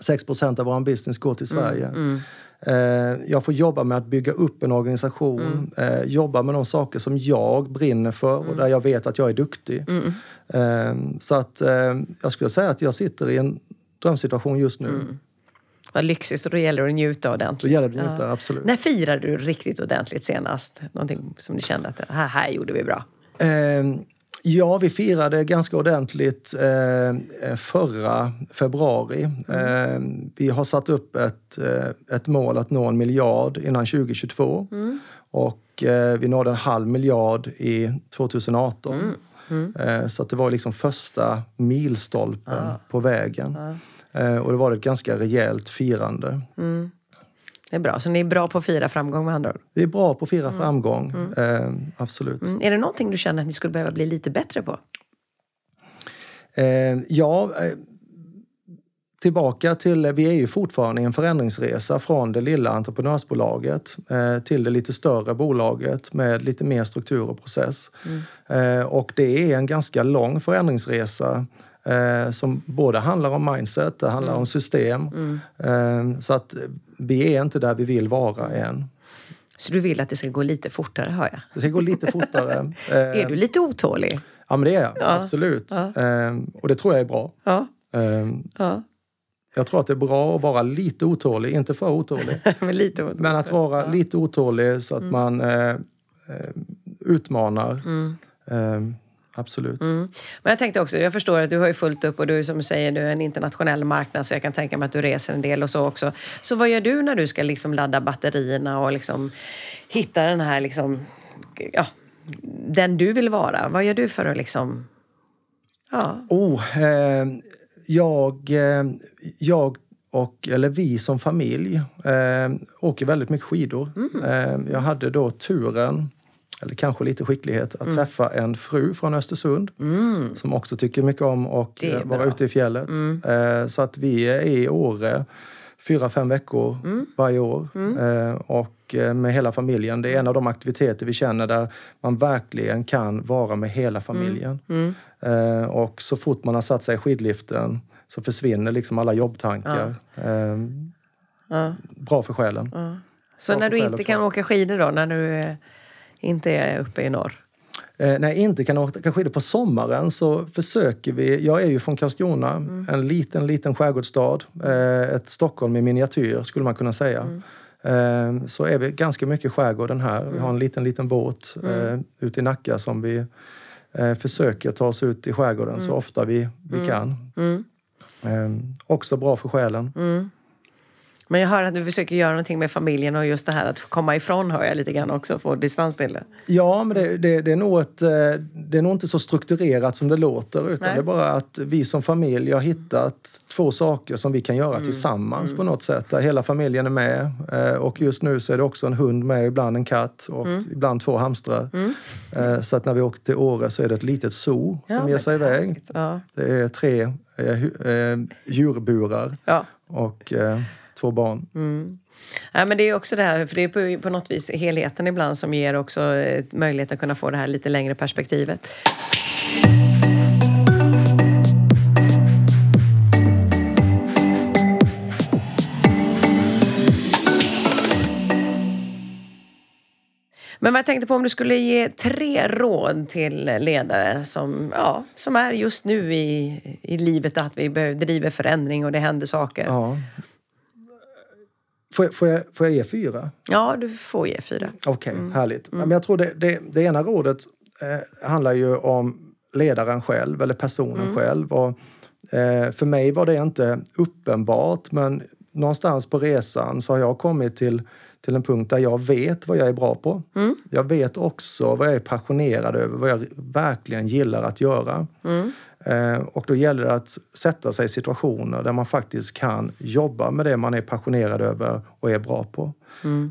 6 eh, av vår business går till mm, Sverige. Mm, mm. Jag får jobba med att bygga upp en organisation, mm. jobba med de saker som jag brinner för och mm. där jag vet att jag är duktig. Så att jag skulle säga att jag sitter i en drömsituation just nu. Vad lyxigt, och då gäller det att njuta ordentligt. Då gäller det att njuta, ja. absolut. När firade du riktigt ordentligt senast? Någonting som du kände att här, här gjorde vi bra? Eh, ja, vi firade ganska ordentligt eh, förra februari. Mm. Eh, vi har satt upp ett, eh, ett mål att nå en miljard innan 2022. Mm. Och eh, vi nådde en halv miljard i 2018. Mm. Mm. Eh, så det var liksom första milstolpen ah. på vägen. Ah. Och det var ett ganska rejält firande. Det är bra. Så ni är bra på att fira framgång med andra ord? Vi är bra på att fira mm. framgång, mm. Eh, absolut. Mm. Är det någonting du känner att ni skulle behöva bli lite bättre på? Eh, ja, eh, tillbaka till, vi är ju fortfarande i en förändringsresa från det lilla entreprenörsbolaget eh, till det lite större bolaget med lite mer struktur och process. Mm. Eh, och det är en ganska lång förändringsresa eh, som både handlar om mindset, det handlar mm. om system. Mm. Eh, så att vi är inte där vi vill vara än. Så du vill att det ska gå lite fortare, hör jag? Det ska gå lite fortare. är du lite otålig? Ja, men det är jag. Ja. Absolut. Ja. Ehm, och det tror jag är bra. Ja. Ehm, ja. Jag tror att det är bra att vara lite otålig, inte för otålig. men, lite otålig. men att vara lite otålig så att mm. man eh, eh utmanar. Eh, absolut. Men jag tänkte också, jag förstår att du har ju fullt upp och du som du säger, du är en internationell marknad så jag kan tänka mig att du reser en del och så också. Så vad gör du när du ska liksom ladda batterierna och liksom hitta den här liksom, ja, den du vill vara? Vad gör du för att liksom, ja. Oh, eh, jag, eh, jag och, eller vi som familj eh, åker väldigt mycket skidor. Eh, jag hade då turen, eller kanske lite skicklighet, att träffa en fru från Östersund som också tycker mycket om att eh, vara bra. ute i fjället. Eh, så att vi är i Åre fyra, fem veckor varje år. Eh, och med hela familjen. Det är en av de aktiviteter vi känner där man verkligen kan vara med hela familjen. Eh, och så fort man har satt sig i skidliften så försvinner liksom alla jobbtankar. Ja. bra för själen. Så Ja, när för du inte kan åka skidor då, när du inte är uppe i norr? Eh, när jag inte kan åka skidor på sommaren så försöker vi, jag är ju från Karlskrona, en liten, liten skärgårdsstad. Eh, ett Stockholm i miniatyr skulle man kunna säga. Eh, så är vi ganska mycket i skärgården här. Vi har en liten, liten båt eh, ute i Nacka som vi eh, försöker ta oss ut i skärgården så ofta vi, vi kan. Eh, också bra för själen. Men jag hör att du försöker göra någonting med familjen och just det här att komma ifrån hör jag lite grann också, få distans till det. Ja, men det, det, det, är nog ett, eh, det är nog inte så strukturerat som det låter. Utan Nej. det är bara att vi som familj har hittat två saker som vi kan göra tillsammans på något sätt. Där hela familjen är med. Eh, Och just nu så är det också en hund med, ibland en katt och ibland två hamstrar. Eh, Så att när vi åker till Åre så är det ett litet zoo Ja, som ger sig iväg. Ja. Det är tre eh, djurburar Ja. och eh, två barn. Ja, men det är också det här, för det är på, på något vis helheten ibland som ger också eh, möjlighet att kunna få det här lite längre perspektivet. Men vad jag tänkte på om du skulle ge tre råd till ledare som, ja, som är just nu i, i livet att vi behöver, driver förändring och det händer saker. Ja. Får, jag, får, jag, får jag ge fyra? du får ge fyra. Okej, härligt. Ja, Men jag tror det, det, det ena rådet eh, handlar ju om ledaren själv eller personen själv. Och, eh, för mig var det inte uppenbart men någonstans på resan så har jag kommit till, till en punkt där jag vet vad jag är bra på. Jag vet också vad jag är passionerad över, vad jag verkligen gillar att göra. Eh, och då gäller det att sätta sig i situationer där man faktiskt kan jobba med det man är passionerad över och är bra på.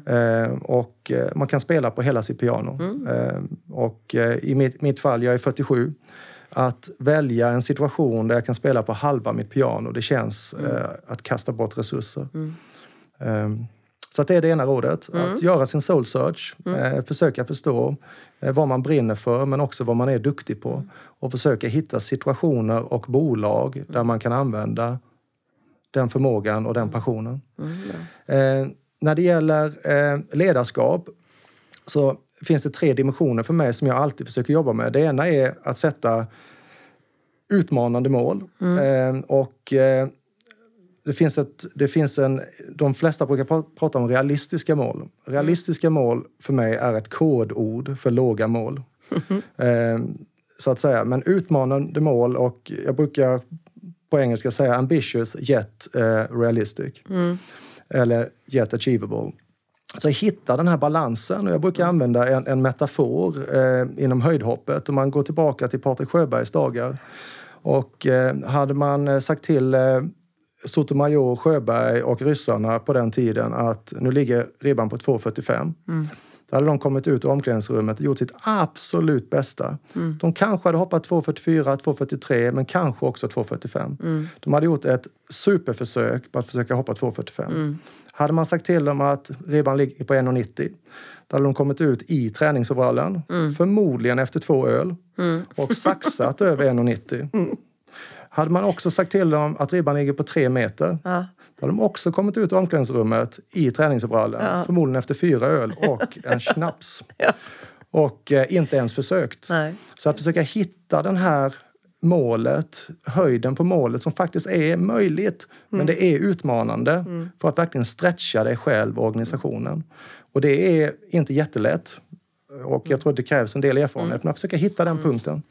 Eh, och eh, man kan spela på hela sitt piano. Eh, och eh, i mitt, mitt fall, jag är 47, att välja en situation där jag kan spela på halva mitt piano, det känns eh, att kasta bort resurser. Så det är det ena rådet. Att göra sin soul search. Eh, försöka förstå eh, vad man brinner för men också vad man är duktig på. Och försöka hitta situationer och bolag där man kan använda den förmågan och den passionen. Eh, när det gäller eh, ledarskap så finns det tre dimensioner för mig som jag alltid försöker jobba med. Det ena är att sätta utmanande mål. Eh, och eh, det finns, ett, det finns en... De flesta brukar pra- prata om realistiska mål. Realistiska mål för mig är ett kodord för låga mål. Eh, så att säga. Men utmanande mål och jag brukar på engelska säga ambitious yet eh, realistic. Eller yet achievable. Så hitta den här balansen. Och jag brukar använda en, en metafor eh, inom höjdhoppet. Om man går tillbaka till Patrik Sjöbergs dagar. Och eh, hade man eh, sagt till eh, Sotomayor, Sjöberg och ryssarna på den tiden att nu ligger ribban på 2,45. Då hade de kommit ut ur omklädningsrummet och gjort sitt absolut bästa. De kanske hade hoppat 2,44, 2,43 men kanske också 2,45. De hade gjort ett superförsök på att försöka hoppa 2,45. Hade man sagt till dem att ribban ligger på 1,90 då hade de kommit ut i träningsoverallen, förmodligen efter två öl och saxat över 1,90. Hade man också sagt till dem att ribban ligger på tre meter Ja. då hade de också kommit ut ur omklädningsrummet i träningsoverallen, förmodligen efter fyra öl och en snaps. Ja. Och eh, inte ens försökt. Nej. Så att försöka hitta den här målet, höjden på målet som faktiskt är möjligt. Men det är utmanande för att verkligen stretcha dig själv och organisationen. Och det är inte jättelätt. och jag tror att det krävs en del erfarenhet. Men att försöka hitta den punkten.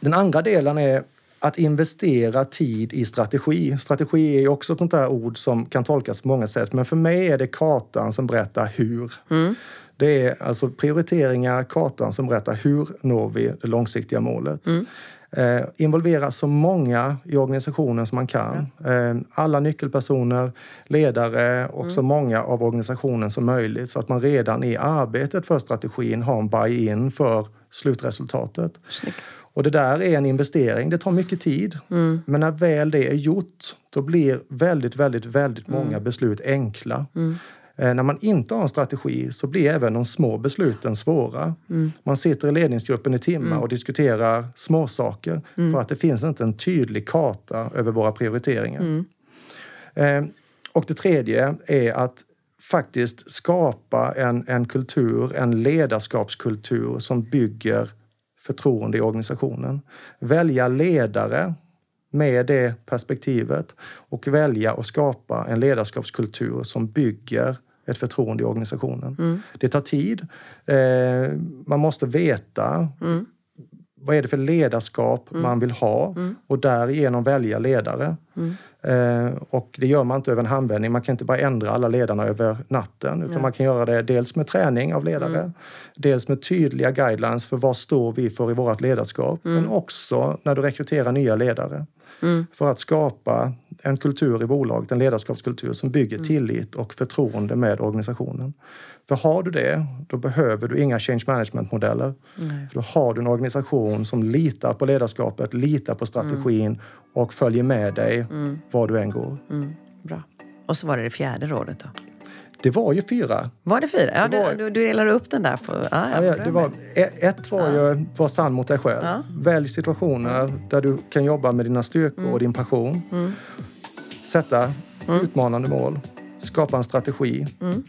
Den andra delen är att investera tid i strategi. Strategi är ju också ett sånt där ord som kan tolkas på många sätt. Men för mig är det kartan som berättar hur. Mm. Det är alltså prioriteringar, kartan som berättar hur når vi det långsiktiga målet. Mm. Eh, involvera så många i organisationen som man kan. Ja. Eh, alla nyckelpersoner, ledare och mm. så många av organisationen som möjligt så att man redan i arbetet för strategin har en buy-in för slutresultatet. Snyggt. Och det där är en investering. Det tar mycket tid. Mm. Men när väl det är gjort, då blir väldigt, väldigt, väldigt många mm. beslut enkla. Mm. Eh, när man inte har en strategi så blir även de små besluten svåra. Mm. Man sitter i ledningsgruppen i timmar mm. och diskuterar småsaker mm. för att det finns inte en tydlig karta över våra prioriteringar. Mm. Eh, och det tredje är att faktiskt skapa en, en kultur, en ledarskapskultur som bygger förtroende i organisationen. Välja ledare med det perspektivet och välja och skapa en ledarskapskultur som bygger ett förtroende i organisationen. Mm. Det tar tid. Eh, man måste veta mm. Vad är det för ledarskap mm. man vill ha mm. och därigenom välja ledare. Mm. Eh, och det gör man inte över en handvändning. Man kan inte bara ändra alla ledarna över natten. Utan ja. man kan göra det dels med träning av ledare, mm. dels med tydliga guidelines för vad står vi för i vårt ledarskap. Men också när du rekryterar nya ledare. Mm. För att skapa en kultur i bolaget, en ledarskapskultur som bygger mm. tillit och förtroende med organisationen. För har du det, då behöver du inga change management-modeller. Då har du en organisation som litar på ledarskapet, litar på strategin mm. och följer med dig mm. var du än går. Mm. Bra. Och så var det det fjärde rådet då? Det var ju fyra. Var det fyra? Ja, det var... du, du delar upp den där. på... Ah, ja, ja, det var, ett var ja. ju var sann mot dig själv. Ja. Välj situationer där du kan jobba med dina styrkor mm. och din passion. Mm. Sätta mm. utmanande mål. Skapa en strategi. Mm.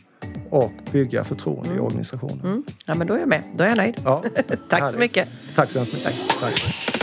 Och bygga förtroende i mm. organisationen. Mm. Ja, men då är jag med. Då är jag nöjd. Ja, Tack så mycket. Tack så hemskt mycket. Tack. Tack.